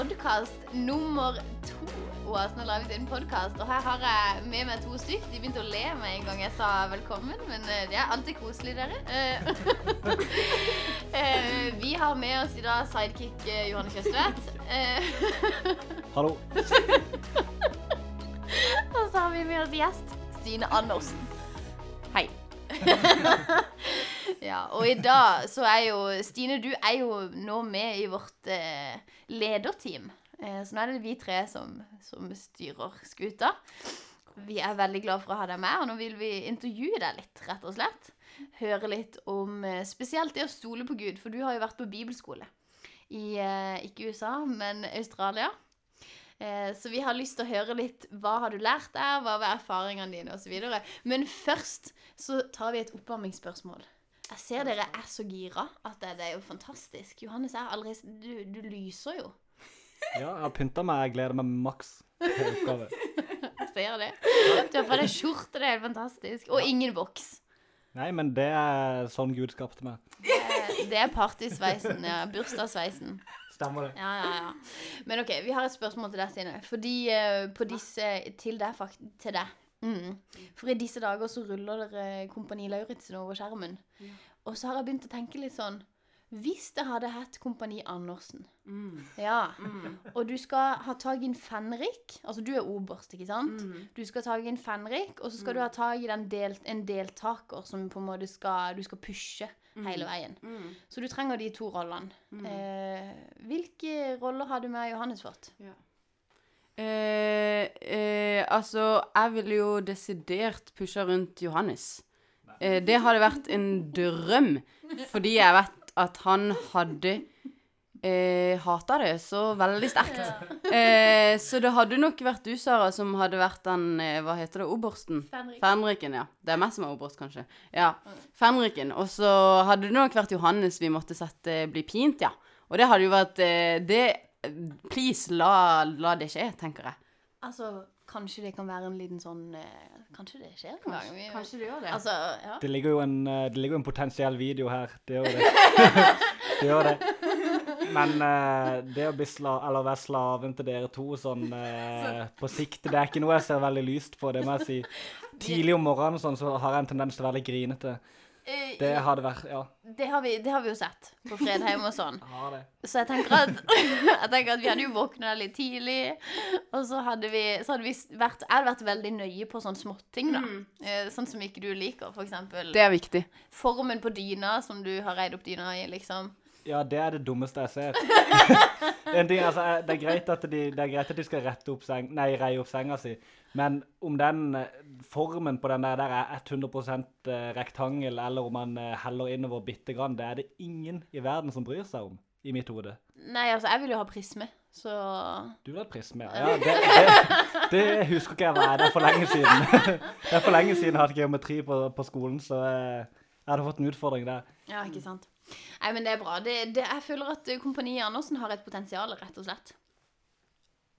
podkast nummer to. Oasen har laget sin podkast, og her har jeg med meg to stykk. De begynte å le med en gang jeg sa velkommen, men eh, det er alltid koselig, dere. Eh, eh, Vi har med oss i dag sidekick Johanne Kjøstvedt. Eh, Hallo. Og så har vi med oss gjest Stine Andersen. Hei. ja, og i dag så er jo Stine, du er jo nå med i vårt eh, lederteam. Eh, så nå er det vi tre som, som styrer skuta. Vi er veldig glad for å ha deg med, og nå vil vi intervjue deg litt, rett og slett. Høre litt om eh, spesielt det å stole på Gud, for du har jo vært på bibelskole i eh, ikke USA, men Australia. Eh, Så vi har lyst til å høre litt hva har du lært der, hva var erfaringene dine osv. Men først så tar vi et oppvarmingsspørsmål. Jeg ser dere er så gira at det, det er jo fantastisk. Johannes er allerede Du, du lyser jo. Ja, jeg har pynta meg. Jeg gleder meg maks til oppgave. Jeg ser det. Du har på deg skjorte, det er helt fantastisk. Og ingen voks. Nei, men det er sånn Gud skapte meg. Eh, Det er partysveisen. Ja, bursdagssveisen. Stemmer det. Ja, ja, ja. Men OK, vi har et spørsmål til deg, Stine. Fordi uh, på disse Til deg, fakt til deg. Mm. For i disse dager så ruller dere Kompani Lauritzen over skjermen. Og så har jeg begynt å tenke litt sånn Hvis det hadde hett Kompani Andersen Ja. Og du skal ha tak i en fenrik. Altså du er oberst, ikke sant? Du skal ha tak i en fenrik, og så skal du ha tak i den del, en deltaker som på en måte skal Du skal pushe hele veien. Så du trenger de to rollene. Eh, hvilke roller har du med Johannes fått? Eh, eh, altså, jeg ville jo desidert pusha rundt Johannes. Eh, det hadde vært en drøm, fordi jeg vet at han hadde eh, hata det så veldig sterkt. Eh, så det hadde nok vært du, Sara, som hadde vært den eh, Hva heter det? Obersten? Fenrik. Fenriken, ja. Det er meg som er oberst, kanskje. Ja, Fenriken. Og så hadde det nok vært Johannes vi måtte sette bli pint, ja. Og det hadde jo vært eh, Det Please, la, la det skje, tenker jeg. Altså, kanskje det kan være en liten sånn eh, Kanskje det skjer en gang? Vi- Kanskje det gjør det. Altså, ja. Det ligger jo en, eh, det ligger jo en potensiell video her. Det gjør det. det gjør det. Men eh, det å bli sla eller være slaven til dere to sånn eh, på sikt, det er ikke noe jeg ser veldig lyst på, det må jeg si. Tidlig om morgenen sånn, så har jeg en tendens til å være litt grinete. Eh, Det hadde vært Ja. det, har vi, det har vi jo sett på Fredheim og sånn. Så jeg tenker at, jeg tenker at vi hadde jo våkna litt tidlig, og så hadde vi, så hadde vi vært, jeg hadde vært veldig nøye på sånne småting, da. Mm. Sånn som ikke du liker, for eksempel. Det er viktig. Formen på dyna som du har reid opp dyna i, liksom. Ja, det er det dummeste jeg ser. ting, altså, eh, det, er de, det er greit at de skal rette opp seng, nei, reie opp senga si, men om den eh, formen på den der, der er 100 eh, rektangel, eller om man heller innover bitte grann, det er det ingen i verden som bryr seg om, i mitt hode. Nei, altså, jeg vil jo ha prisme, så Du vil ha prisme, ja. ja det, det, det husker ikke jeg hva er, det er for lenge siden. det er for lenge siden jeg hadde geometri på, på skolen, så jeg hadde fått en utfordring der. Ja, ikke sant. Nei, men det er bra. Det, det, jeg føler at eh, Kompani Andersen har et potensial, rett og slett.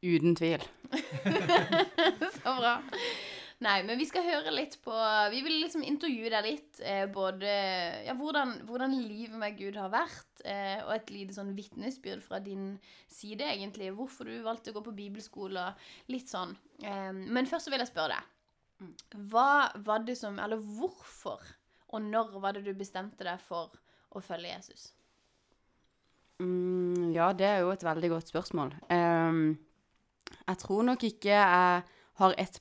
Uten tvil. Så bra. Nei, men vi skal høre litt på Vi vil liksom intervjue deg litt. Eh, både ja, hvordan, hvordan livet med Gud har vært, eh, og et lite sånn vitnesbyrd fra din side, egentlig. Hvorfor du valgte å gå på bibelskole. Litt sånn. Eh, men først så vil jeg spørre deg. Hva var det som Eller hvorfor og når var det du bestemte deg for å følge Jesus? Mm, ja, det er jo et veldig godt spørsmål. Um, jeg tror nok ikke jeg har et,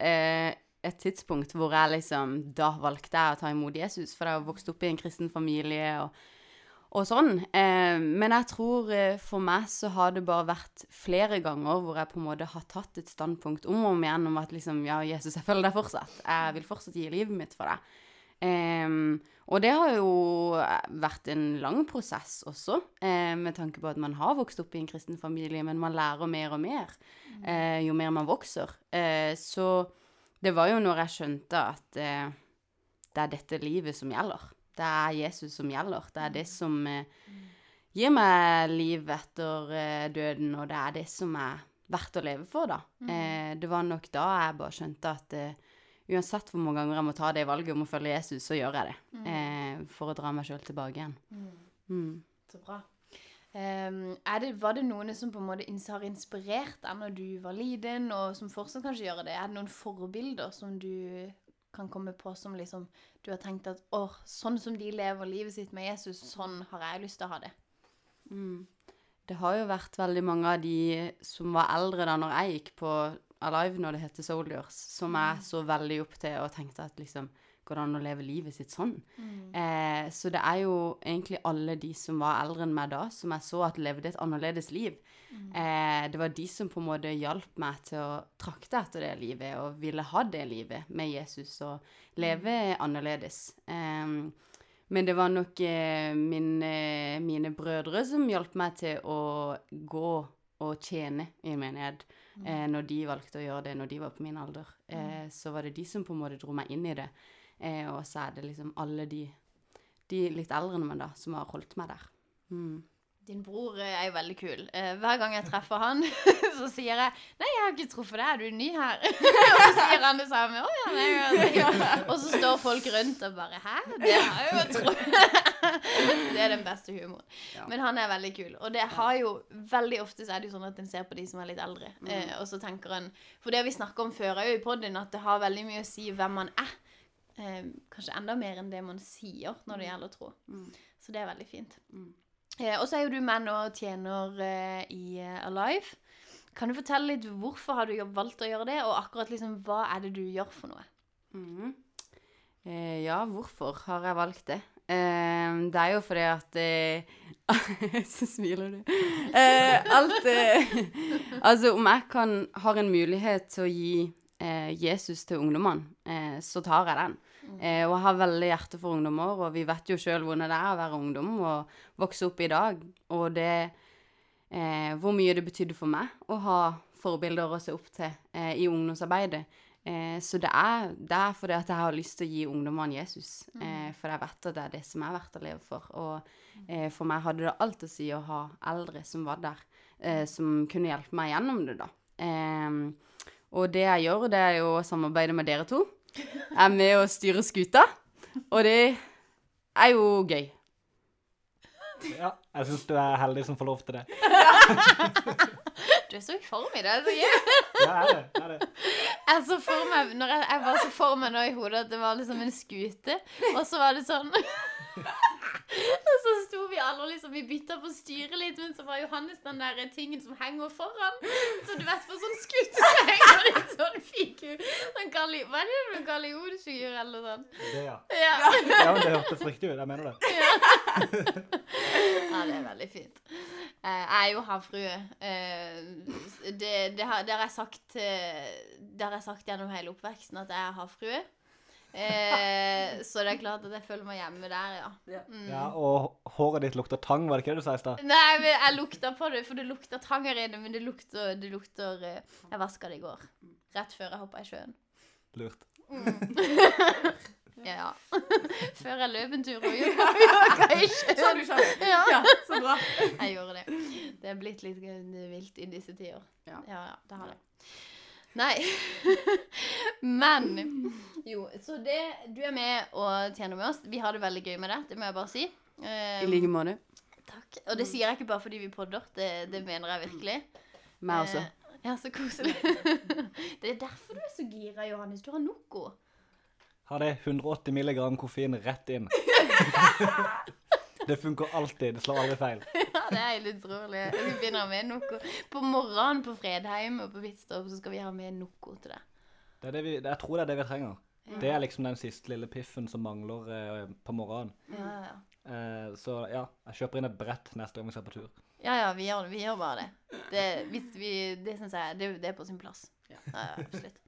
eh, et tidspunkt hvor jeg liksom Da valgte jeg å ta imot Jesus, for jeg har vokst opp i en kristen familie og, og sånn. Eh, men jeg tror eh, for meg så har det bare vært flere ganger hvor jeg på en måte har tatt et standpunkt om og om igjen om at liksom Ja, Jesus, jeg følger deg fortsatt. Jeg vil fortsatt gi livet mitt for deg. Ehm, og det har jo vært en lang prosess også, eh, med tanke på at man har vokst opp i en kristen familie, men man lærer mer og mer eh, jo mer man vokser. Eh, så det var jo når jeg skjønte at eh, det er dette livet som gjelder. Det er Jesus som gjelder. Det er det som eh, gir meg liv etter eh, døden, og det er det som er verdt å leve for, da. Det var nok da jeg bare skjønte at uansett hvor mange ganger jeg må ta det valget om å følge Jesus, så gjør jeg det. Eh, for å dra meg sjøl tilbake igjen. Mm. Så bra. Um, er det, var det noen som på en måte har inspirert deg når du var liten, og som fortsatt kanskje gjør det? Er det noen forbilder som du kan komme på som liksom du har tenkt at åh, sånn som de lever livet sitt med Jesus, sånn har jeg lyst til å ha det? Mm. Det har jo vært veldig mange av de som var eldre da når jeg gikk på Alive, når det heter Soldiers, som jeg så veldig opp til og tenkte at liksom Går det an å leve livet sitt sånn? Eh, så det er jo egentlig alle de som var eldre enn meg da, som jeg så at levde et annerledes liv. Eh, det var de som på en måte hjalp meg til å trakte etter det livet og ville ha det livet med Jesus og leve annerledes. Eh, men det var nok eh, min, eh, mine brødre som hjalp meg til å gå og tjene i en menighet. Eh, når de valgte å gjøre det når de var på min alder. Eh, så var det de som på en måte dro meg inn i det. Eh, og så er det liksom alle de, de litt eldre enn meg da, som har holdt meg der. Mm. Din bror eh, er jo veldig kul. Eh, hver gang jeg treffer han, så sier jeg 'Nei, jeg har ikke truffet deg, er du ny her?' og så sier han det samme. Å, ja, nei, ja. Og så står folk rundt og bare 'Hæ? Det har jeg jo trodd'. det er den beste humoren. Ja. Men han er veldig kul. Og det har jo veldig ofte så er det jo sånn at en ser på de som er litt eldre, Mm. eh, og så tenker en For det vi snakker om før òg i podden, at det har veldig mye å si hvem man er. Kanskje enda mer enn det man sier når det gjelder tro. Mm. Så det er veldig fint. Mm. Eh, og så er jo du med nå og tjener eh, i eh, Alive. Kan du fortelle litt hvorfor har du valgt å gjøre det, og akkurat liksom hva er det du gjør for noe? Mm. Eh, ja, hvorfor har jeg valgt det? Eh, det er jo fordi at eh, Så smiler du. Alt Altså, om jeg kan, har en mulighet til å gi Jesus til ungdommene, så tar jeg den. Eh, og jeg har veldig hjerte for ungdommer, og vi vet jo sjøl hvordan det er å være ungdom og vokse opp i dag. Og det eh, Hvor mye det betydde for meg å ha forbilder å se opp til eh, i ungdomsarbeidet. Eh, så det er, det er fordi at jeg har lyst til å gi ungdommene Jesus. Eh, for jeg vet at det er det som er verdt å leve for. Og eh, for meg hadde det alt å si å ha eldre som var der, eh, som kunne hjelpe meg gjennom det, da. Og det jeg gjør, det er jo å samarbeide med dere to. Er med å styre skuta, og det er jo gøy. Ja, jeg syns du er heldig som får lov til det. Du er så i form i det. Så gøy. Ja, er det. Er det. jeg så for meg når jeg, jeg var så for meg nå i hodet at det var liksom en skute, og så var det sånn Og så sto vi alle og liksom Vi bytta på styret litt, men så var Johannes den der tingen som henger foran. Så du vet, på sånn skute så henger det en sånn figur. Sånn galli, hva er det for gallionsfigur eller sånn? det ja. Ja. ja, men det hørtes riktig ut. Jeg mener det. Ja, det er veldig fint. Eh, Jeg er jo havfrue. Eh, Det, det, har, det, har jeg sagt, eh, det har jeg sagt gjennom hele oppveksten, at jeg er havfrue. Eh, så det er klart at jeg føler meg hjemme der, ja. Mm. Ja, Og håret ditt lukter tang, var det ikke det du sa i stad? Nei, men jeg lukta på det, for det lukter tang her inne, men det lukter, det lukter eh, Jeg vaska det i går. Rett før jeg hoppa i sjøen. Lurt. Ja, ja. Før jeg løp en tur og jogga i sjøen. skjønt. Ja. så bra. Jeg gjorde det. Det er blitt litt vilt i disse tider. Ja. ja, ja det har det. Nei. Men Jo, så det Du er med og tjener med oss. Vi har det veldig gøy med det, det må jeg bare si. Um, I like måte. takk. Og det sier jeg ikke bare fordi vi podder, det, det mener jeg virkelig. Meg også. Uh, ja, så koselig. det er derfor du er så gira, Johannes. Du har Noco. Har det 180 milligram koffein rett inn. det funker alltid. Det slår aldri feil. Ja, det er helt utrolig. Vi begynner med noe. På morgenen på Fredheim og på Hvitstopp så skal vi ha med noe til. Det det vi, jeg tror det er det vi trenger. Det er liksom den siste lille piffen som mangler eh, på morgenen. Ja, ja, ja. Eh, så ja, jeg kjøper inn et brett neste gang vi skal på tur. Ja, ja, vi gjør, vi gjør bare det. Det, vi, det syns jeg det, det er på sin plass. Ja, ja, absolutt.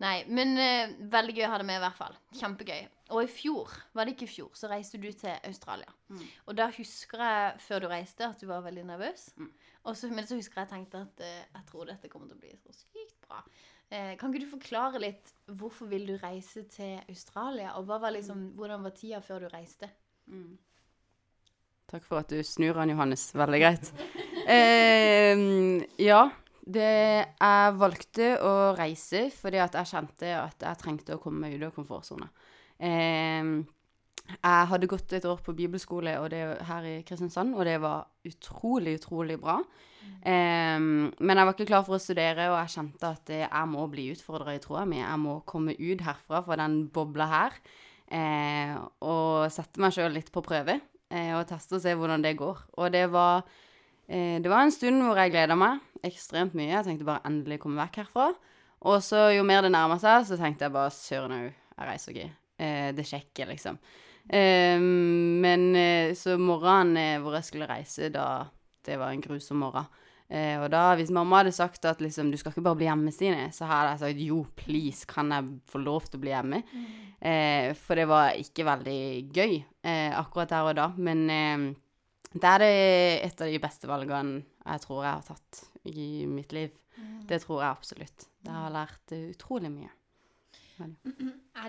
Nei, men eh, veldig gøy å ha det med, i hvert fall. Kjempegøy. Og i fjor, var det ikke i fjor, så reiste du til Australia. Mm. Og da husker jeg, før du reiste, at du var veldig nervøs. Mm. Og så, men så husker jeg tenkte at eh, jeg tror dette kommer til å bli så sykt bra. Eh, kan ikke du forklare litt hvorfor vil du reise til Australia, og hva var liksom, hvordan var tida før du reiste? Mm. Takk for at du snur han, Johannes. Veldig greit. Eh, ja, det, jeg valgte å reise fordi at jeg kjente at jeg trengte å komme meg ut av komfortsona. Eh, Jeg hadde gått et år på bibelskole det, her i Kristiansand, og det var utrolig, utrolig bra. Eh, men jeg var ikke klar for å studere, og jeg kjente at jeg må bli utfordra i troa mi. Jeg må komme ut herfra, fra den bobla her, eh, og sette meg sjøl litt på prøve. Eh, og teste og se hvordan det går. Og det var, det var en stund hvor jeg gleda meg ekstremt mye. Jeg tenkte bare endelig komme vekk herfra. Og så jo mer det nærma seg, så tenkte jeg bare søren au, jeg reiser ikke. Eh, det sjekker, liksom. Eh, men eh, så morgenen eh, hvor jeg skulle reise, da Det var en grusom morgen. Eh, og da, hvis mamma hadde sagt at liksom, du skal ikke bare bli hjemme, Stine, så hadde jeg sagt jo, please, kan jeg få lov til å bli hjemme? Eh, for det var ikke veldig gøy eh, akkurat der og da. Men eh, det er det et av de beste valgene jeg tror jeg har tatt i mitt liv. Det tror jeg absolutt. Det har lært eh, utrolig mye.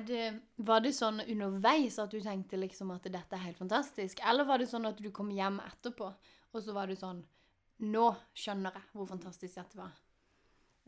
Det, var det sånn underveis at du tenkte liksom at dette er helt fantastisk? Eller var det sånn at du kom hjem etterpå, og så var du sånn Nå skjønner jeg hvor fantastisk dette var.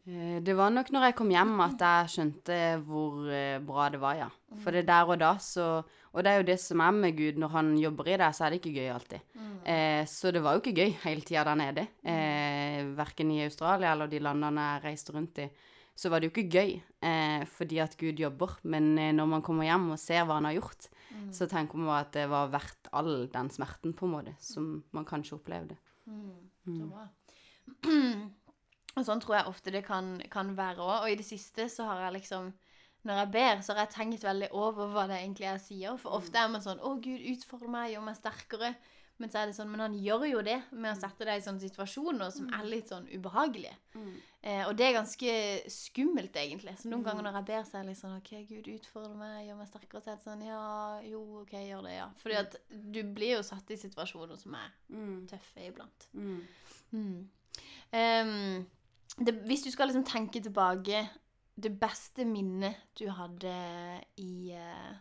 Eh, Det var nok når jeg kom hjem at jeg skjønte hvor eh, bra det var, ja. For det der og da så Og det er jo det som er med Gud, når han jobber i deg, så er det ikke gøy alltid. Eh, så det var jo ikke gøy hele tida der nede. Eh, verken i Australia eller de landene jeg reiste rundt i. Så var det jo ikke gøy, eh, fordi at Gud jobber. Men eh, når man kommer hjem og ser hva han har gjort, så tenker man at det var verdt all den smerten, på en måte, som man kanskje opplevde. Så bra. og sånn tror jeg ofte det kan, kan være òg. Og i det siste så har jeg liksom Når jeg ber, så har jeg tenkt veldig over hva det egentlig er jeg sier. For ofte er man sånn Å, Gud, utfordre meg, gjør meg sterkere. Men så er det sånn, men han gjør jo det med å sette deg i sånne situasjoner som er litt sånn ubehagelige. Eh, og det er ganske skummelt, egentlig. Så noen ganger når jeg ber, så er jeg litt sånn OK, Gud, utfordre meg, gjør meg sterkere. Så er det sånn Ja, jo, OK, gjør det, ja. Fordi at du blir jo satt i situasjoner som er tøffe iblant. Mm. Ehm, det, hvis du skal liksom tenke tilbake Det beste minnet du hadde i eh,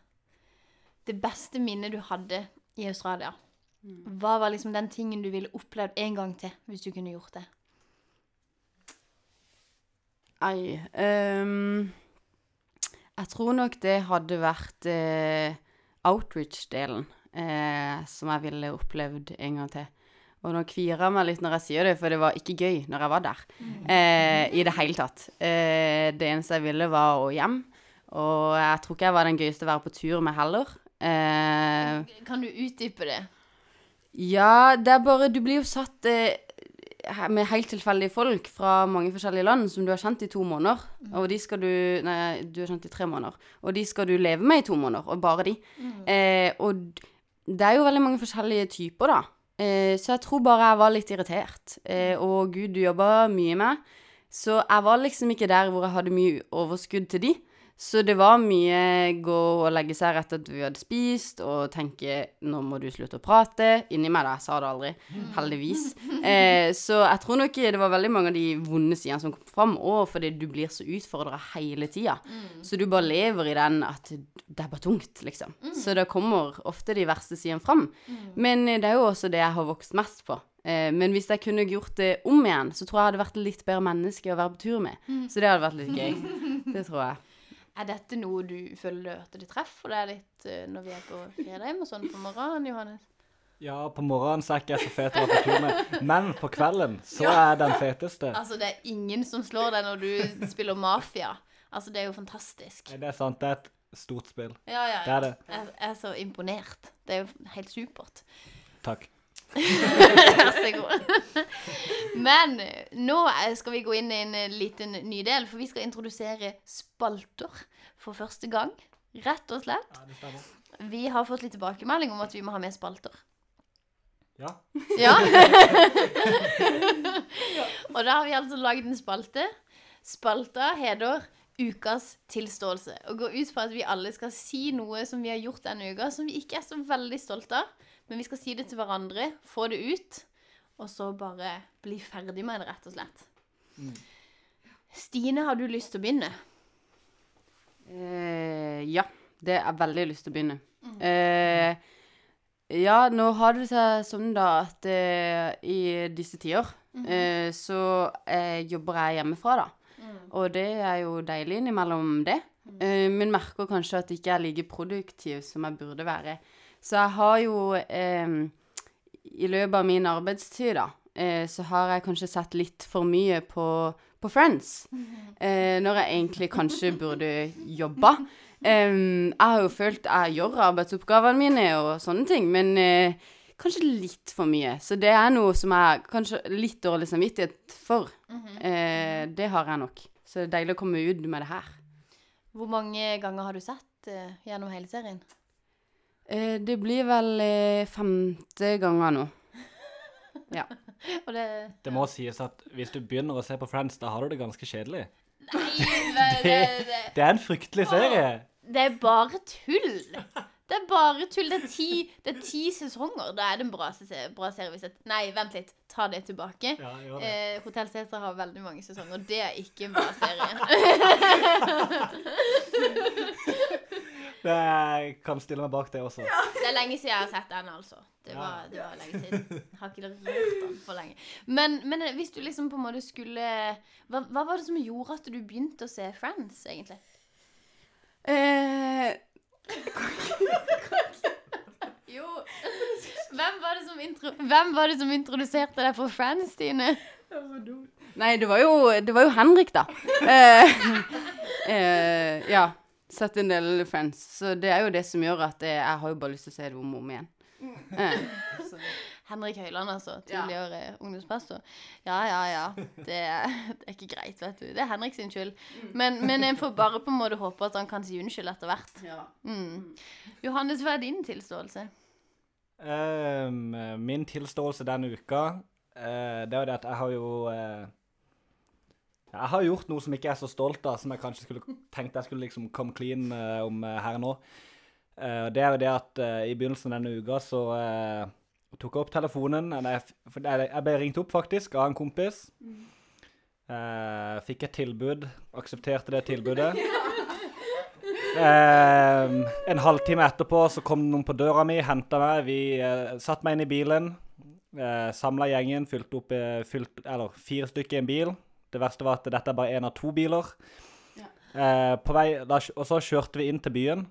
Det beste minnet du hadde i Australia. Hva var liksom den tingen du ville opplevd en gang til, hvis du kunne gjort det? Nei um, Jeg tror nok det hadde vært uh, outreach-delen uh, som jeg ville opplevd en gang til. Og nå kvier jeg meg litt når jeg sier det, for det var ikke gøy når jeg var der. Eh, I det hele tatt. Eh, det eneste jeg ville, var å hjem. Og jeg tror ikke jeg var den gøyeste å være på tur med heller. Eh, Kan du utdype det? ja, det er bare Du blir jo satt eh, med helt tilfeldige folk fra mange forskjellige land som du har kjent i to måneder. Og de skal du Nei, du har kjent i tre måneder. Og de skal du leve med i to måneder, og bare de. Eh, og det er jo veldig mange forskjellige typer, da. Eh, så jeg tror bare jeg var litt irritert. Eh, og Gud, du jobba mye med. Så jeg var liksom ikke der hvor jeg hadde mye overskudd til de. Så det var mye gå og legge seg rett etter vi hadde spist, og tenke 'nå må du slutte å prate'. Inni meg, da. Jeg sa det aldri. Heldigvis. Eh, så jeg tror nok det var veldig mange av de vonde sidene som kom fram, òg fordi du blir så utfordra hele tida. Så du bare lever i den at det er bare tungt, liksom. Så det kommer ofte de verste sidene fram. Men eh, det er jo også det jeg har vokst mest på. Eh, men hvis jeg kunne gjort det om igjen, så tror jeg jeg hadde vært litt bedre menneske å være på tur med. Så det hadde vært litt gøy. Det tror jeg. Er dette noe du føler at det treffer deg litt eh, når vi er på Fredheim og sånn på morgenen, Johannes? Ja, på morgenen så er ikke jeg så fet på tur med, men på kvelden så er jeg den feteste. Altså, det er ingen som slår deg når du spiller Mafia. Altså, det er jo fantastisk. Det er sant, det er et stort spill. Ja, ja, Det er det. Jeg jeg er så imponert. Det er jo helt supert. Takk. Vær så god. Men nå skal vi gå inn i en liten ny del, for vi skal introdusere spalter for første gang. Rett og slett. Ja. Vi har fått litt tilbakemelding om at vi må ha med spalter. Ja. Ja. og da har vi altså laget en spalte. Spalta heter Ukas tilståelse. Og går ut på at vi alle skal si noe som vi har gjort denne uka, som vi ikke er så veldig stolte av. Men vi skal si det til hverandre, få det ut, og så bare bli ferdig med det, rett og slett. Stine, har du lyst til å begynne? Eh, ja, det er veldig lyst til å begynne. Eh, ja, nå har det seg sånn da at eh, i disse tider eh, så eh, jobber jeg hjemmefra, da. Og det er jo deilig innimellom det. eh, men merker kanskje at jeg ikke er like produktiv som jeg burde være. Så jeg har jo eh, I løpet av min arbeidstid, da, eh, så har jeg kanskje sett litt for mye på, på Friends. Eh, når jeg egentlig kanskje burde jobba. Jeg har jo følt jeg gjør arbeidsoppgavene mine og sånne ting, men eh, kanskje litt for mye. Så det er noe som jeg kanskje litt dårlig samvittighet for. eh, det har jeg nok. Så det er deilig å komme ut med det her. Hvor mange ganger har du sett eh, gjennom hele serien? Eh, det blir vel eh, femte ganger nå. Ja. Og det Det må sies at hvis du begynner å se på Friends, da har du det ganske kjedelig. Nei, det, det, det, Det er en fryktelig serie. det er bare tull. Det er bare tull. Det er ti, det er ti sesonger. Da er det en bra, bra serie. Hvis jeg, nei, vent litt. Ta det tilbake. Ja. Eh, Hotell Cæsar har veldig mange sesonger. Det er ikke en bra serie. Det jeg kan stille meg bak det også. Det er lenge siden jeg har sett den, altså. Det var, det var lenge siden. Jeg har ikke rørt den for lenge. Men, men hvis du liksom på en måte skulle hva, hva var det som gjorde at du begynte å se Friends, egentlig? Eh, Jo Hvem var det som, intro, hvem var det som introduserte deg for Friends, Tine? nei, det var jo, det var jo Henrik, da. Eh, eh, ja. Sett en del Friends. Så det er jo det som gjør at jeg, jeg har jo bare lyst til å se det om og om igjen. Eh, Henrik Høiland, altså. Tidligere ungdomspastor. Ja, ja, ja. Det er, det er ikke greit, vet du. Det er Henrik sin skyld. Men, men en får bare på en måte håpe at han kan si unnskyld etter hvert. Mm. Johannes, hva er din tilståelse? Um, min tilståelse denne uka, uh, det er jo det at jeg har jo eh, Jeg har gjort noe som ikke er så stolt av, som jeg kanskje skulle tenkt jeg skulle liksom komme clean uh, om uh, her nå. Uh, det er jo det at i begynnelsen av denne uka så tok jeg opp telefonen. Jeg, jeg, ble ringt opp faktisk av en kompis. Fikk et tilbud, aksepterte det tilbudet. Eh, en halvtime etterpå så kom noen på døra mi, henta meg. Vi uh, satte meg inn i bilen. Uh, Samla gjengen, fylte opp fylt, eller, fire stykker i en bil. Det verste var at dette er bare én av to biler. Eh, på vei, da, og så kjørte vi inn til byen,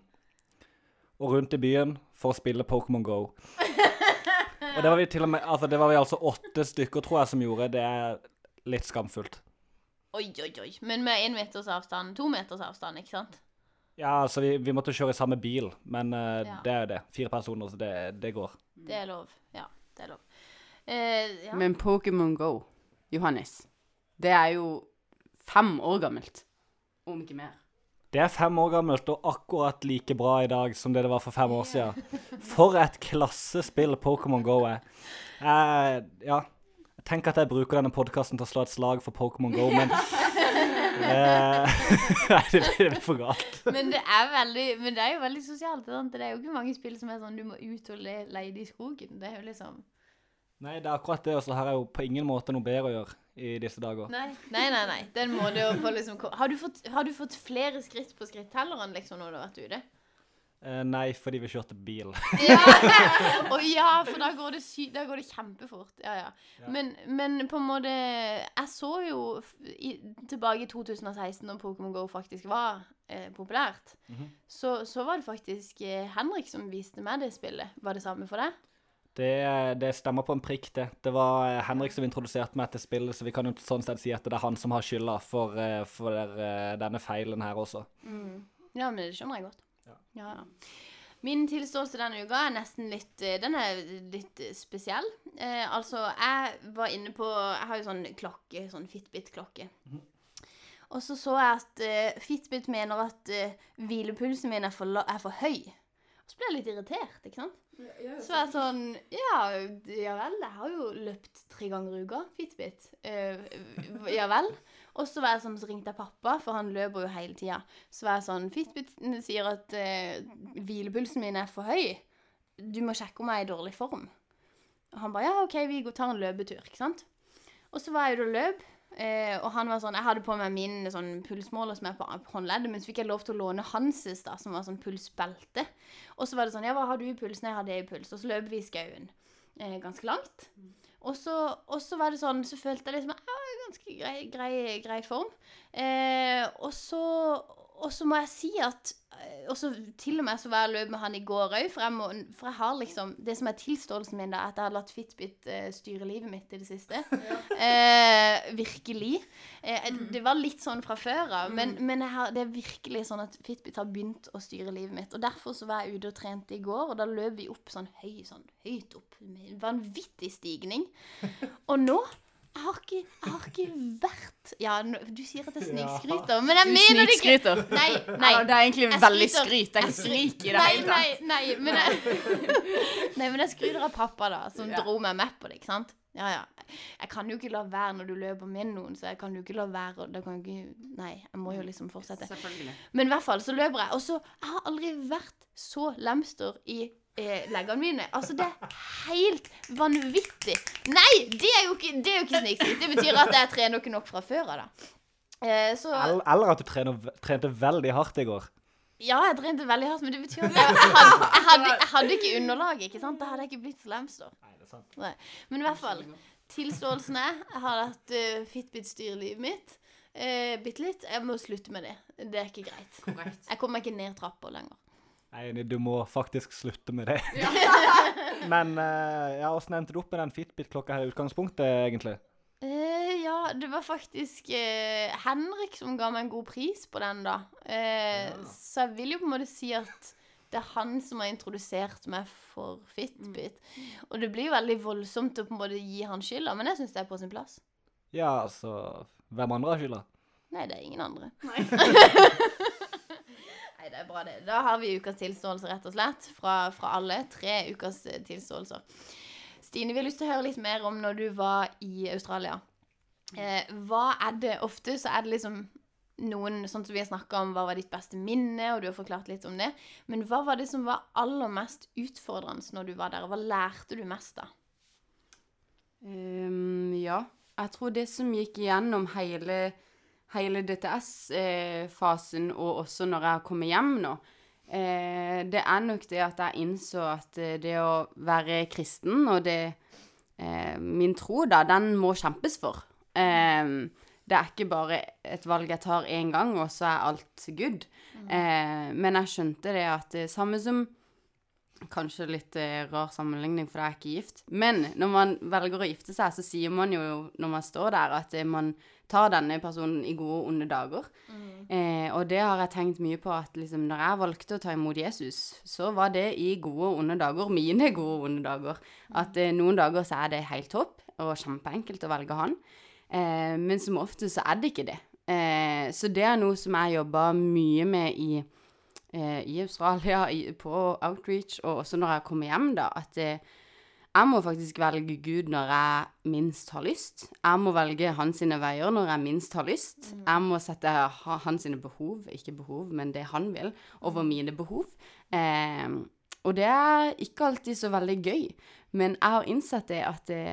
og rundt i byen for å spille Pokémon Go. Og det var vi til og med, altså det var vi altså åtte stykker, tror jeg, som gjorde. Det er litt skamfullt. Oi, oi, oi. Men med én meters avstand. To meters avstand, ikke sant? Ja, altså vi, vi måtte kjøre i samme bil, men uh, Ja. det er jo det. Fire personer, så det, det går. Det er lov. Ja, det er lov. Uh, ja. Men Pokémon Go, Johannes, det er jo fem år gammelt. Om ikke mer. Det er fem år gammelt og akkurat like bra i dag som det det var for fem år siden. For et klassespill Pokémon Go er. Jeg, ja, Tenk at jeg bruker denne podkasten til å slå et slag for Pokémon Go, men eh, Nei, det blir for galt. Men det er veldig Men det er jo veldig sosialt. Sant? Det er jo ikke mange spill som er sånn du må ut og le, leie det i skogen. Det er jo liksom Nei, det er akkurat det, og så har jeg jo på ingen måte noe bedre å gjøre i disse dager. Nei, nei, nei. nei. Den må du få liksom har du, fått, har du fått flere skritt på skrittelleren liksom når du har vært ute? Eh, nei, fordi vi kjørte bil. Ja! Å ja, for da går da går det kjempefort. Ja, ja. Ja. Men, men på en måte Jeg så jo i, tilbake i 2016, når Pokémon GO faktisk var eh, populært, Mhm. så, så var det faktisk eh, Henrik som viste meg det spillet. Var det samme for deg? Det, det stemmer på en prikk, det. Det var eh, Henrik som introduserte meg til spillet, så vi kan jo sånn sett si at det er han som har skylda for, eh, for eh, denne feilen her også. Ja, men det skjønner jeg godt. Ja. Ja. Min tilståelse denne uka er nesten litt Den er litt spesiell. Eh, altså, jeg var inne på Jeg har jo sånn klokke, sånn Fitbit-klokke. Og så så jeg at eh, Fitbit mener at eh, hvilepulsen min er for, er for høy. Så ble jeg litt irritert, ikke sant? Så var jeg sånn Ja, ja vel, jeg har jo løpt tre ganger i uka, Fitbit. Uh, ja vel. Og så var jeg sånn, så ringte jeg pappa, for han løper jo hele tida. Så var jeg sånn Fitbit sier at uh, hvilepulsen min er for høy. Du må sjekke om jeg er i dårlig form. Og han bare ja, OK, vi går- tar en løpetur, ikke sant. Og så var jeg ute og løp, eh, og han var sånn Jeg hadde på meg min sånn pulsmåler som er på håndleddet, men så fikk jeg lov til å låne hanses, da, som var sånn pulsbelte. Og så var det sånn Ja, hva har du i pulsen? Jeg har det i puls. Og så løp vi i skauen. Eh, ganske langt. Og så, var det sånn Så følte jeg liksom ja, ganske grei, grei, grei form. Eh, og så og så må jeg si at eh, Og så til og med så var jeg løp med han i går òg, for, for jeg har liksom Det som er tilståelsen min, da, er at jeg har latt Fitbit eh, styre livet mitt i det siste. Eh, virkelig. Eh, det var litt sånn fra før av, men, men jeg har, det er virkelig sånn at Fitbit har begynt å styre livet mitt. Og derfor så var jeg ute og trente i går, og da løp vi opp sånn, høy, sånn høyt opp. Med vanvittig stigning. Og nå jeg har ikke, jeg har ikke vært Ja, du sier at jeg snikskryter, men jeg Du mener det ikke. snikskryter. Nei, Nei, Ja, det er egentlig veldig skryt. Det er ikke skrik i det nei, hele tatt. Nei, nei, men jeg, nei, men jeg skryter av pappa, da, som Ja. dro meg med på det. ikke sant? Ja, ja. Jeg kan jo ikke la være når du løper med noen, så jeg kan jo ikke la være. og Da kan ikke, nei, jeg må jo liksom fortsette. Selvfølgelig. Men i hvert fall så løper jeg. Og så Jeg har aldri vært så lemster i eh, leggene mine. Altså, det er helt vanvittig. Nei, det er jo ikke, det er jo ikke snikskryt. Det betyr at jeg trener ikke nok fra før av, da. Eh, så Eller, at du trener, trente veldig hardt i går. Ja, jeg trente veldig hardt, men det betyr at jeg, jeg, hadde, jeg, hadde, jeg hadde ikke underlaget. ikke sant? Da hadde jeg ikke blitt så. Nei, det er sant. Nei. Men i hvert fall, tilståelsen er Jeg har hatt uh, Fitbit styre livet mitt. Uh, Bitte litt. Jeg må slutte med det. Det er ikke greit. Korrekt. Jeg kommer meg ikke ned trappa lenger. Jeg er enig, du må faktisk slutte med det. Men uh, ja, åssen endte du opp med den Fitbit-klokka her i utgangspunktet, egentlig? Uh, ja, det var faktisk uh, Henrik som ga meg en god pris på den, da. Ja. Så jeg vil jo på en måte si at det er han som har introdusert meg for Fitbit. Og det blir veldig voldsomt å på en måte gi han skylda, men jeg syns det er på sin plass. Ja, altså Hvem andre har skylda? Nei, det er ingen andre. Nei, det er bra, det. Da har vi ukas tilståelse, rett og slett. Fra, fra alle. Tre ukas eh, tilståelser. Stine, vi har lyst til å høre litt mer om når du var i Australia. Eh, hva er det Ofte så er det liksom noen Sånn som vi har snakka om, hva var ditt beste minne, og du har forklart litt om det. Men hva var det som var aller mest utfordrende når du var der? Hva lærte du mest da? Um, ja. Jeg tror det som gikk gjennom hele, hele DTS-fasen, og også når jeg kommer hjem nå, eh, det er nok det at jeg innså at eh, det å være kristen, og det eh, Min tro, da, den må kjempes for. Det er ikke bare et valg jeg tar én gang, og så er alt good. Eh, men jeg skjønte det at samme som Kanskje litt eh, rar sammenligning, for jeg er ikke gift. Men når man velger å gifte seg, så sier man jo når man står der, at eh, man tar denne personen i gode og onde dager. Eh, og det har jeg tenkt mye på, at liksom, når jeg valgte å ta imot Jesus, så var det i gode og onde dager, mine gode og onde dager. At eh, noen dager så er det helt topp, og kjempeenkelt å velge han. Eh, men som ofte så er det ikke det. Eh, så det er noe som jeg jobber mye med i eh, i Australia, i, på outreach, og også når jeg kommer hjem, da, at eh, jeg må faktisk velge Gud når jeg minst har lyst. Jeg må velge hans sine veier når jeg minst har lyst. Jeg må sette hans sine behov, ikke behov, men det han vil, over mine behov. Eh, og det er ikke alltid så veldig gøy, men jeg har innsett det at det,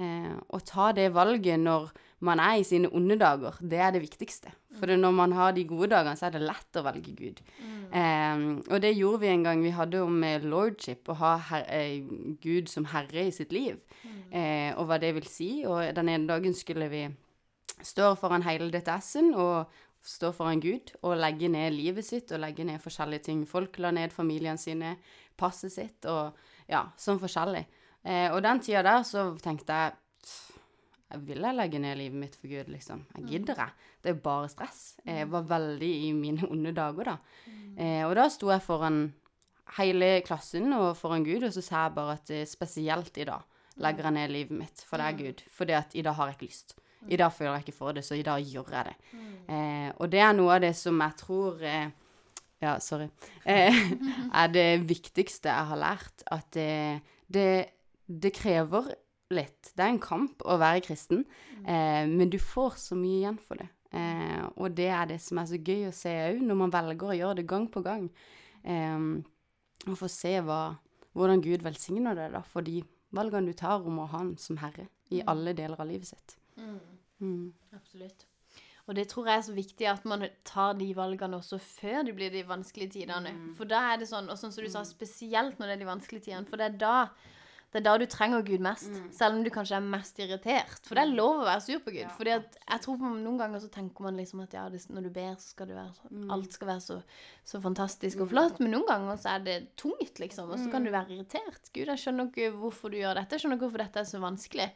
eh, å ta det valget når man er i sine onde dager, det er det viktigste. For når man har de gode dagene, så er det lett å velge Gud. Eh, og det gjorde vi en gang. Vi hadde om eh, lordship, å ha her, eh, Gud som herre i sitt liv, eh, og hva det vil si. Og den ene dagen skulle vi stå foran hele DTS-en og stå foran Gud og legge ned livet sitt og legge ned forskjellige ting. Folk la ned familiene sine, passet sitt og ja, sånn forskjellig. Uh, og den tida der så tenkte jeg "Pff, jeg vil jeg legge ned livet mitt for Gud, liksom. Jeg gidder jeg. Det er jo bare stress. Jeg var veldig i mine onde dager da. Eh, og da sto jeg foran hele klassen og foran Gud, og så sa jeg bare at eh, spesielt i dag legger jeg ned livet mitt, for det er Gud. Fordi at i dag har jeg ikke lyst. I dag føler jeg ikke for det, så i dag gjør jeg det. Eh, og det er noe av det som jeg tror eh, Ja, sorry. Eh, er det viktigste jeg har lært. At det, det, det krever litt. Det er en kamp å være kristen, eh, men du får så mye igjen for det. Eh, og det er det som er så gøy å se òg, når man velger å gjøre det gang på gang. Eh, og få se hva, hvordan Gud velsigner deg da, for de valgene du tar om å ha Han som Herre i alle deler av livet sitt. Mm. Absolutt. Og det tror jeg er så viktig at man tar de valgene også før det blir de vanskelige tidene. For da er det sånn, og sånn som du sa, spesielt når det er de vanskelige tidene, for det er da Det er da du trenger Gud mest. Mm. Selv om du kanskje er mest irritert. For det er lov å være sur på Gud. Ja, Fordi at jeg tror på Noen ganger så tenker man liksom at ja, det, når du ber, så skal det være Mm. alt skal være så, så fantastisk og flott. Men noen ganger så er det tungt, liksom. Og så kan du Mm. være irritert. Gud, jeg skjønner ikke hvorfor du gjør dette. Jeg skjønner ikke hvorfor dette er så vanskelig.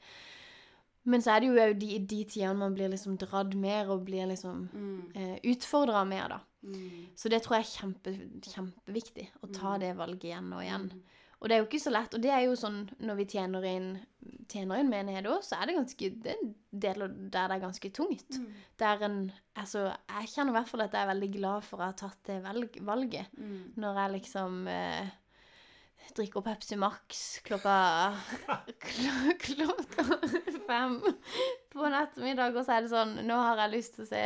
Men så er det jo de, de tidene man blir liksom dratt mer og blir liksom Mm. eh, utfordra mer, da. Mm. Så det tror jeg er kjempe, kjempeviktig. Å ta det valget igjen og igjen. Mm. Og det er jo ikke så lett. Og det er jo sånn når vi tjener inn, tjener inn menighet òg, så er det ganske Det er en del der det er ganske tungt. Mm. Det er en Altså, jeg kjenner i hvert fall at jeg er veldig glad for å ha tatt det velg, valget. Mm. Når jeg liksom eh, drikker Pepsi Max klokka kl Klokka fem på en ettermiddag, og så er det sånn Nå har jeg lyst til å se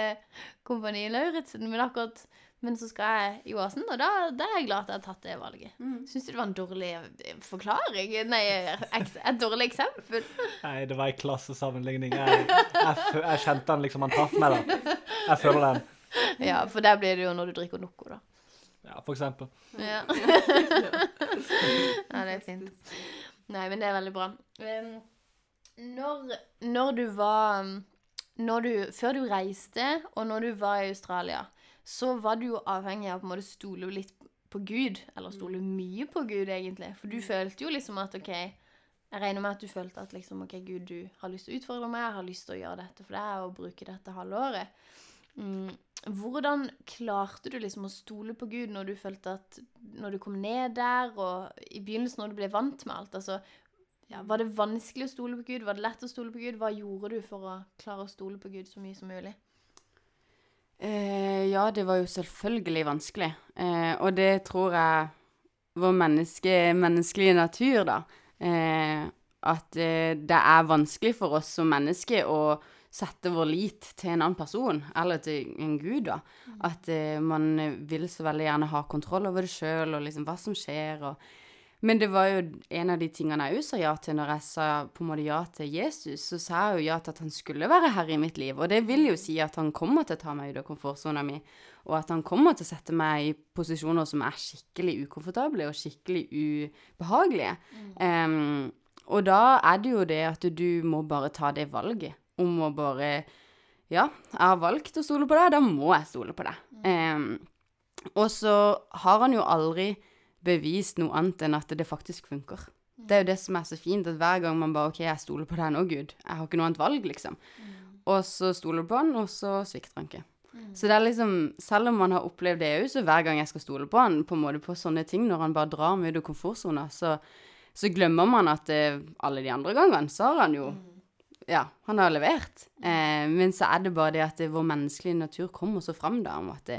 Kompani Lauritzen, men akkurat men så skal jeg i Oasen, og da, da er jeg glad at jeg har tatt det valget. Mm. Syns du det var en dårlig eh, forklaring? Nei, et dårlig eksempel? Nei, det var en klassesammenligning. Jeg, jeg, jeg kjente den liksom, han traff meg da. Jeg føler den. Ja, for der blir det jo når du drikker Noco, da. Ja, for eksempel. Ja. ja, det er fint. Nei, men det er veldig bra. Når, når du var når du, Før du reiste, og når du var i Australia, så var du jo avhengig av å stole litt på Gud. Eller stole mye på Gud, egentlig. For du følte jo liksom at OK Jeg regner med at du følte at liksom OK, Gud, du har lyst til å utfordre meg, jeg har lyst til å gjøre dette for deg og bruke dette halvåret. Mm. Hvordan klarte du liksom å stole på Gud når du følte at Når du kom ned der, og i begynnelsen når du ble vant med alt? altså ja, Var det vanskelig å stole på Gud? Var det lett å stole på Gud? Hva gjorde du for å klare å stole på Gud så mye som mulig? Eh, ja, det var jo selvfølgelig vanskelig. Eh, og det tror jeg vår menneske, menneskelige natur, da. Eh, at eh, det er vanskelig for oss som mennesker å sette vår lit til en annen person, eller til en gud, da. At eh, man vil så veldig gjerne ha kontroll over det sjøl, og liksom hva som skjer, og men det var jo en av de tingene jeg òg sa ja til når jeg sa på en måte ja til Jesus. Så sa jeg jo ja til at han skulle være herre i mitt liv. Og det vil jo si at han kommer til å ta meg ut av komfortsona mi, og at han kommer til å sette meg i posisjoner som er skikkelig ukomfortable og skikkelig ubehagelige. Em, og da er det jo det at du må bare ta det valget om å bare Ja, jeg har valgt å stole på deg, da må jeg stole på deg. Um, og så har han jo aldri bevist noe annet enn at det faktisk funker. Det er jo det som er så fint, at hver gang man bare OK, jeg stoler på deg nå, Gud. Jeg har ikke noe annet valg, liksom. Og så stoler du på han, og så svikter han ikke. Så det er liksom, selv om man har opplevd det òg, så hver gang jeg skal stole på han på en måte på sånne ting, når han bare drar meg ut av komfortsona, så, så glemmer man at eh, alle de andre gangene så har han jo Ja, han har levert. Eh, men så er det bare det at det, vår menneskelige natur kommer så fram da, om at det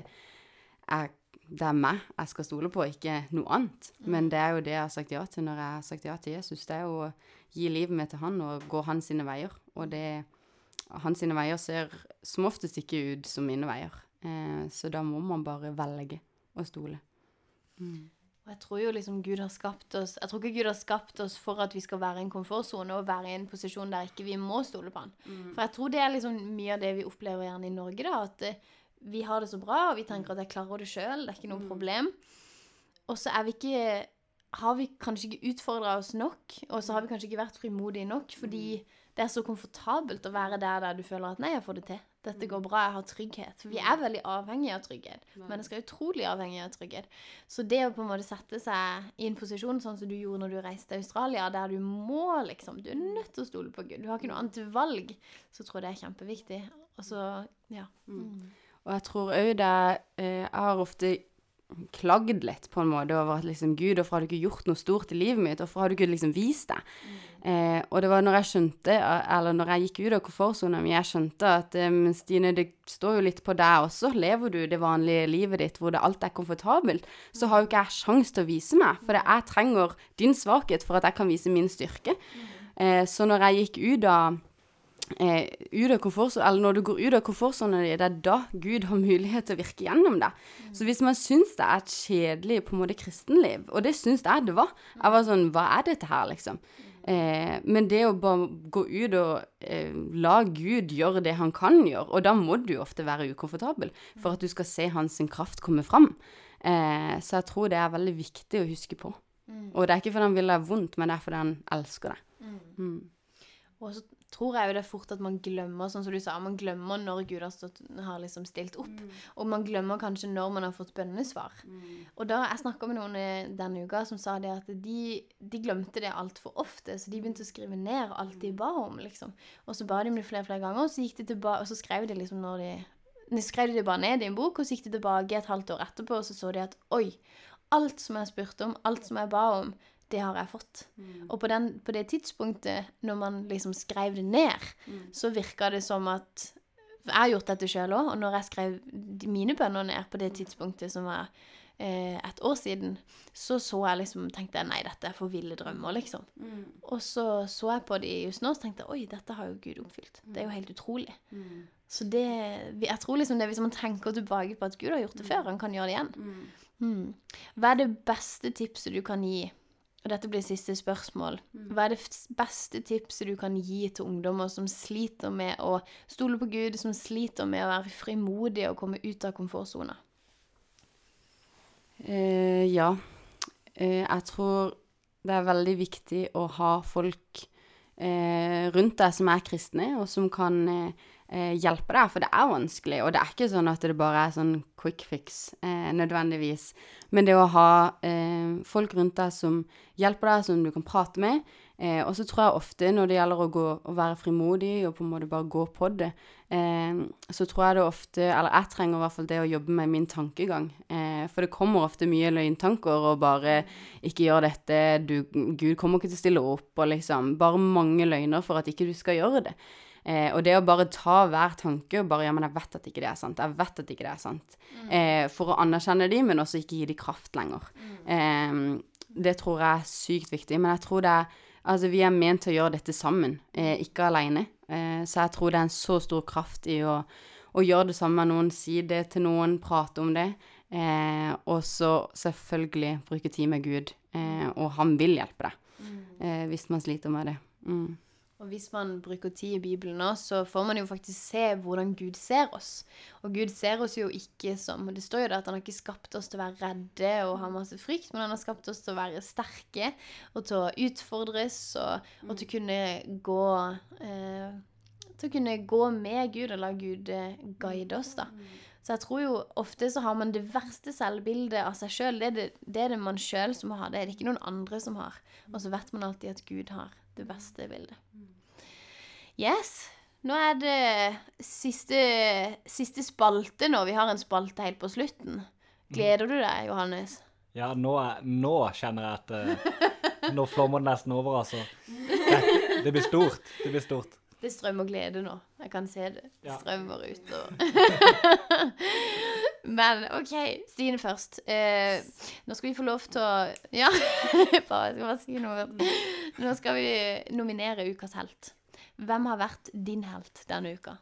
er det er meg jeg skal stole på, ikke noe annet. Men det er jo det jeg har sagt ja til når jeg har sagt ja til Jesus. Det er jo å gi livet mitt til han og gå hans sine veier. Og det Hans sine veier ser som oftest ikke ut som mine veier. Eh, så da må man bare velge å stole. Og jeg tror jo liksom Gud har skapt oss Jeg tror ikke Gud har skapt oss for at vi skal være i en komfortsone og være i en posisjon der ikke vi må stole på han. For jeg tror det er liksom mye av det vi opplever gjerne i Norge, da. At eh, vi har det så bra, og vi tenker at jeg klarer det sjøl, det er ikke noe problem. Og så er vi ikke Har vi kanskje ikke utfordra oss nok, og så har vi kanskje ikke vært frimodige nok fordi det er så komfortabelt å være der der du føler at 'nei, jeg får det til'. Dette går bra, jeg har trygghet. For vi er veldig avhengige av trygghet. Mennesker er utrolig avhengige av trygghet. Så det å på en måte sette seg i en posisjon sånn som du gjorde når du reiste til Australia, der du må liksom Du er nødt til å stole på Gud. Du har ikke noe annet valg. Så tror jeg det er kjempeviktig. Og så, ja. Og jeg tror òg det eh, Jeg har ofte klagd litt på en måte over at liksom Gud, hvorfor har du ikke gjort noe stort i livet mitt? Hvorfor har du ikke liksom vist det? Eh, og det var når jeg skjønte, eller når jeg gikk ut av komfortsona mi, jeg skjønte at eh, men Stine, det står jo litt på deg også. Lever du det vanlige livet ditt hvor det alt er komfortabelt, så har jo ikke jeg sjans til å vise meg. For jeg trenger din svakhet for at jeg kan vise min styrke. Eh, så når jeg gikk ut av eh, ut av komfortsonen, eller når du går ut av komfortsonen din, det er da Gud har mulighet til å virke gjennom deg. Så hvis man syns det er et kjedelig på en måte kristenliv, og det syns jeg det var Jeg var sånn Hva er dette her, liksom? Eh, men det å bare gå ut og eh, la Gud gjøre det han kan gjøre, og da må du ofte være ukomfortabel for at du skal se hans kraft komme fram. Eh, så jeg tror det er veldig viktig å huske på. Og det er ikke fordi han vil deg vondt, men det er fordi han elsker deg. Mm. Og så tror jeg jo det er fort at man glemmer, sånn som du sa, man glemmer når Gud har, stått, har liksom stilt opp. Og man glemmer kanskje når man har fått bønnesvar. Og da jeg snakka med noen denne uka som sa det at de, de glemte det altfor ofte, så de begynte å skrive ned alt de ba om, liksom. Og så ba de om det flere flere ganger, og så de og så skrev de liksom når de de skrev de det bare ned i en bok, og så gikk de tilbake et halvt år etterpå, og så så de at oi, alt som jeg spurte om, alt som jeg ba om, det har jeg fått. Og på, den, på det tidspunktet, når man liksom skrev det ned, så virka det som at Jeg har gjort dette sjøl òg, og når jeg skrev mine bønner ned på det tidspunktet som var eh, et år siden, så så jeg liksom tenkte jeg, nei, dette er for ville drømmer, liksom. Og så så jeg på de just nå, og tenkte jeg oi, dette har jo Gud oppfylt. Det er jo helt utrolig. Så det, jeg tror liksom det hvis man tenker tilbake på at Gud har gjort det før, han kan gjøre det igjen. Hmm. Hva er det beste tipset du kan gi? Og dette blir siste spørsmål. Hva er det beste tipset du kan gi til ungdommer som sliter med å stole på Gud, som sliter med å være frimodige og komme ut av komfortsona? Eh, ja. Eh, jeg tror det er veldig viktig å ha folk eh, rundt deg som er kristne, og som kan eh, eh, hjelpe deg, for det er vanskelig. Og det er ikke sånn at det bare er sånn quick fix, eh, nødvendigvis. Men det å ha eh, folk rundt deg som hjelper deg, som du kan prate med. Eh, og så tror jeg ofte når det gjelder å, gå, å være frimodig og på en måte bare gå på det, eh, så tror jeg det ofte Eller jeg trenger i hvert fall det å jobbe med min tankegang. Eh, for det kommer ofte mye løgntanker og bare ikke gjør dette, du, Gud kommer ikke til å stille opp, og liksom Bare mange løgner for at ikke du skal gjøre det. Eh, og det å bare ta hver tanke og bare Ja, men jeg vet at ikke det er sant. Jeg vet at ikke det er sant. Eh, for å anerkjenne de, men også ikke gi de kraft lenger. Eh, det tror jeg er sykt viktig. Men jeg tror det er Altså, vi er ment til å gjøre dette sammen, eh, ikke alene. Eh, så jeg tror det er en så stor kraft i å, å gjøre det sammen med noen, si det til noen, prate om det. Eh, og så selvfølgelig bruke tid med Gud. Eh, og han vil hjelpe deg eh, hvis man sliter med det. Mm. Og hvis man bruker tid i Bibelen nå, så får man jo faktisk se hvordan Gud ser oss. Og Gud ser oss jo ikke som Det står jo der at han har ikke skapt oss til å være redde og ha masse frykt, men han har skapt oss til å være sterke og til å utfordres og, og til å kunne gå eh, Til å kunne gå med Gud og la Gud eh, guide oss, da. Så jeg tror jo ofte så har man det verste selvbildet av seg sjøl. Det, det, det er det man sjøl som har. Det er det ikke noen andre som har. Og så vet man alltid at Gud har det beste bildet. Yes. Nå er det siste, siste spalte nå. Vi har en spalte helt på slutten. Gleder du deg, Johannes? Ja, nå, er- nå kjenner jeg at eh, Nå flommer det nesten over, altså. Det, det blir stort. Det blir stort. Det strømmer glede nå. Jeg kan se det. Det Ja. strømmer utover. Men OK, Stine først. Eh, nå skal vi få lov til å Ja, bare, jeg skal bare si noe. Nå skal vi nominere ukas helt. Hvem har vært din helt denne uka?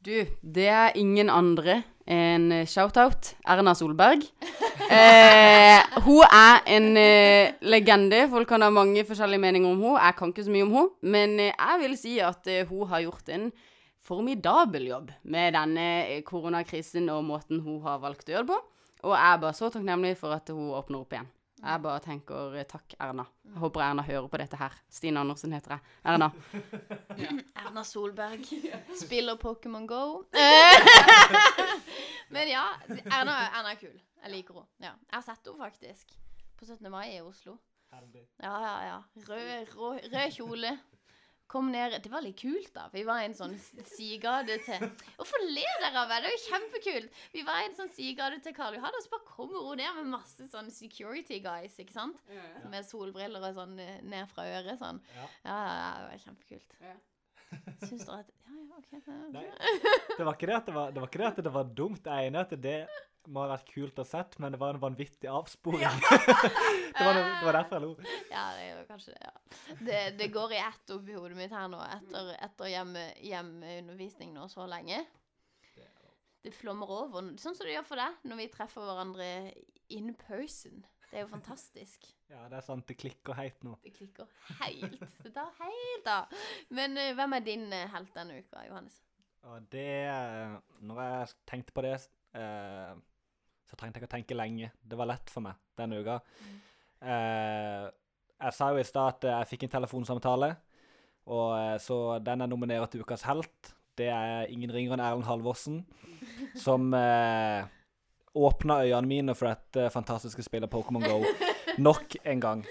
Du, det er ingen andre enn shout-out Erna Solberg. Eh, hun er en eh, legende. Folk kan ha mange forskjellige meninger om henne. Jeg kan ikke så mye om henne, men eh, jeg vil si at eh, hun har gjort en formidabel jobb med denne eh, koronakrisen og måten hun har valgt å gjøre det på. Og jeg er bare så takknemlig for at hun åpner opp igjen. Jeg bare tenker eh, takk, Erna. Jeg håper Erna hører på dette her. Stine Andersen heter jeg. Erna. Erna Solberg. Spiller Pokémon Go. Men ja, Erna, Erna er kul. Jeg liker henne. Ja. Jeg har sett henne faktisk. På 17. mai i Oslo. Ja, ja, ja. Rød, rød, rød kjole. Kom ned Det var litt kult, da. Vi var i en sånn sidegate til Hvorfor ler dere av meg? Det er jo kjempekult. Vi var i en sånn sidegate til Karl Johan, og så bare kommer hun ned med masse sånn security guys, ikke sant? Med solbriller og sånn eh, ned fra øret sånn. Ja. Ja, ja, ja, det var kjempekult. Ja. Syns dere at Ja, ja, OK. Nei, det var ikke det at det var, det var, det at det var dumt. Jeg er enig i at det må ha vært kult å sett, men det var en vanvittig avsporing. det, var, det var derfor jeg lo. Ja, det gjør kanskje det. ja. Det, det går i ett oppi hodet mitt her nå etter, etter hjemme, hjemmeundervisning nå så lenge. Det flommer over. Sånn som det gjør for deg når vi treffer hverandre in person. Det er jo fantastisk. Ja, det er sant. Det klikker helt nå. Det klikker helt. Det tar helt av. Men uh, hvem er din uh, helt denne uka, Johannes? Og det Når jeg tenkte på det, uh, så trengte jeg ikke å tenke lenge. Det var lett for meg denne uka. Eh, jeg sa jo i stad at jeg fikk en telefonsamtale, og så den er nominerer til Ukas helt. Det er ingen ringere enn Erlend Halvorsen, som åpna øynene mine for dette fantastiske spillet Pokémon Go nok en gang.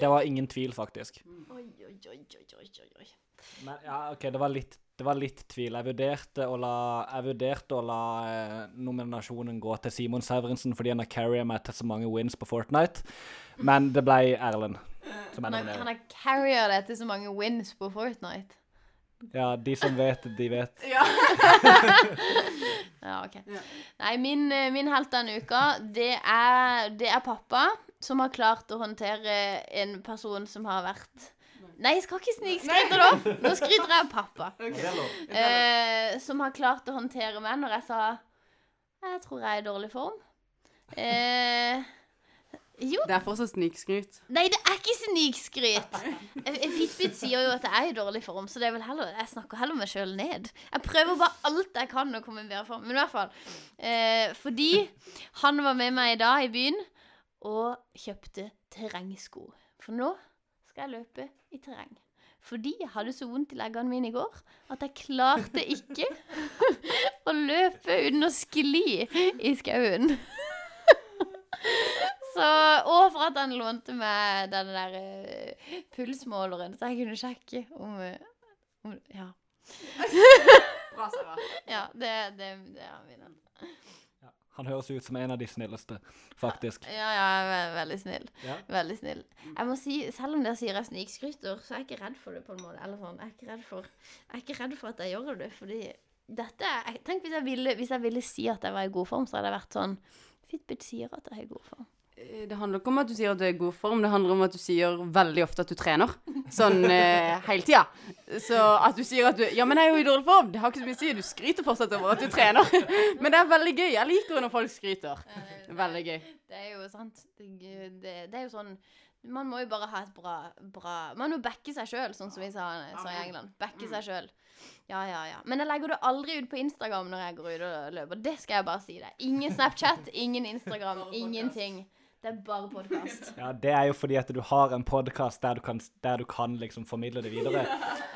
Det var ingen tvil, faktisk. Oi, oi, oi, oi, oi, oi. Men ja, OK, det var litt, det var litt tvil. Jeg vurderte å la, jeg vurderte å la eh, nominasjonen gå til Simon Severinsen fordi han har carrier meg til så mange wins på Fortnite, men det ble Erlend som er Han har, carrier det til så mange wins på Fortnite. Ja, de som vet, de vet. Ja. Ja, ok. Ja. Nei, min, eh, min helt denne uka, det er, det er pappa som har klart å håndtere en person som har vært Nei, jeg skal ikke snikskryte, opp Nå skryter jeg av pappa. Eh, som har klart å håndtere meg når jeg sa Jeg tror jeg er i dårlig form. Eh, jo Det er fortsatt snikskryt. Nei, det er ikke snikskryt. Fitbit sier jo at jeg er i dårlig form, så det er vel heller, jeg snakker heller meg sjøl ned. Jeg prøver bare alt jeg kan å komme i bedre form. Men i hvert fall. Eh, fordi han var med meg i dag i byen og kjøpte terrengsko. For nå skal jeg løpe i terreng. Fordi jeg hadde så vondt i leggene mine i går at jeg klarte ikke å løpe uten å skli i skauen. Så, og for at han lånte meg den der uh, pulsmåleren, så jeg kunne sjekke om, uh, om Ja. Bra, Sara. ja det, det, det er min. Ja, han høres ut som en av de snilleste, faktisk. Ja, ja, jeg er ve- veldig snill. Ja. Veldig snill. Jeg må si, Selv om dere sier jeg snikskryter, så er jeg ikke redd for det. på en måte. Eller sånn, Jeg er ikke redd for, jeg er ikke redd for at jeg gjør det, fordi dette er- jeg, Tenk hvis jeg, ville, hvis jeg ville si at jeg var i god form, så hadde jeg vært sånn Fitbit sier at jeg er i god form. Eh, Det handler ikke om at du sier at du er i god form, det handler om at du sier veldig ofte at du trener. Sånn eh, hele tida. Så at du sier at du Ja, men jeg er jo i dårlig form. Det har ikke så mye å si. Du skryter fortsatt over at du trener. Men det er veldig gøy. Jeg liker når folk skryter. Veldig gøy. Det er jo sant. Det, det, det er jo sånn Man må jo bare ha et bra, bra Man må backe seg sjøl, sånn som vi sa, sa i England. Backe seg sjøl. Ja, ja, ja. Men jeg legger det aldri ut på Instagram når jeg går ut og løper. Det skal jeg bare si deg. Ingen Snapchat, ingen Instagram, ingenting. Det er bare podkast. Ja, det er jo fordi at du har en podkast der, du kan- der du kan liksom formidle det videre.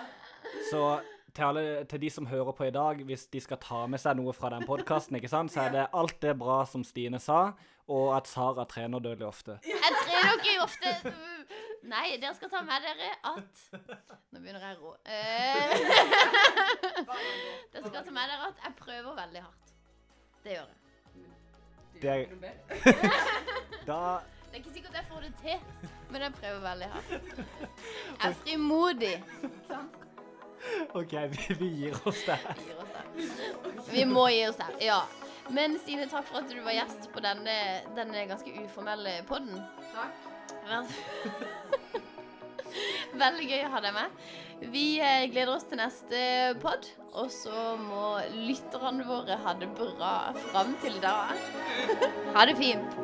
Så til, alle, til de som hører på i dag, hvis de skal ta med seg noe fra den podkasten, så er det alt det bra som Stine sa, og at Sara trener dødelig ofte. Jeg trener ikke ofte Nei, dere skal ta med dere at Nå begynner jeg å rå. Eh, dere skal ta med dere at jeg prøver veldig hardt. Det gjør jeg. Det er, da Det er ikke sikkert jeg får det til, men jeg prøver veldig hardt. Jeg er frimodig. OK, vi, vi gir oss der. Gir oss der. Vi må gi oss der, ja. Men Stine, takk for at du var gjest på denne, denne ganske uformelle podden. Takk. Veldig gøy å ha deg med. Vi eh, gleder oss til neste pod. Og så må lytterne våre ha det bra fram til da. Ha det fint.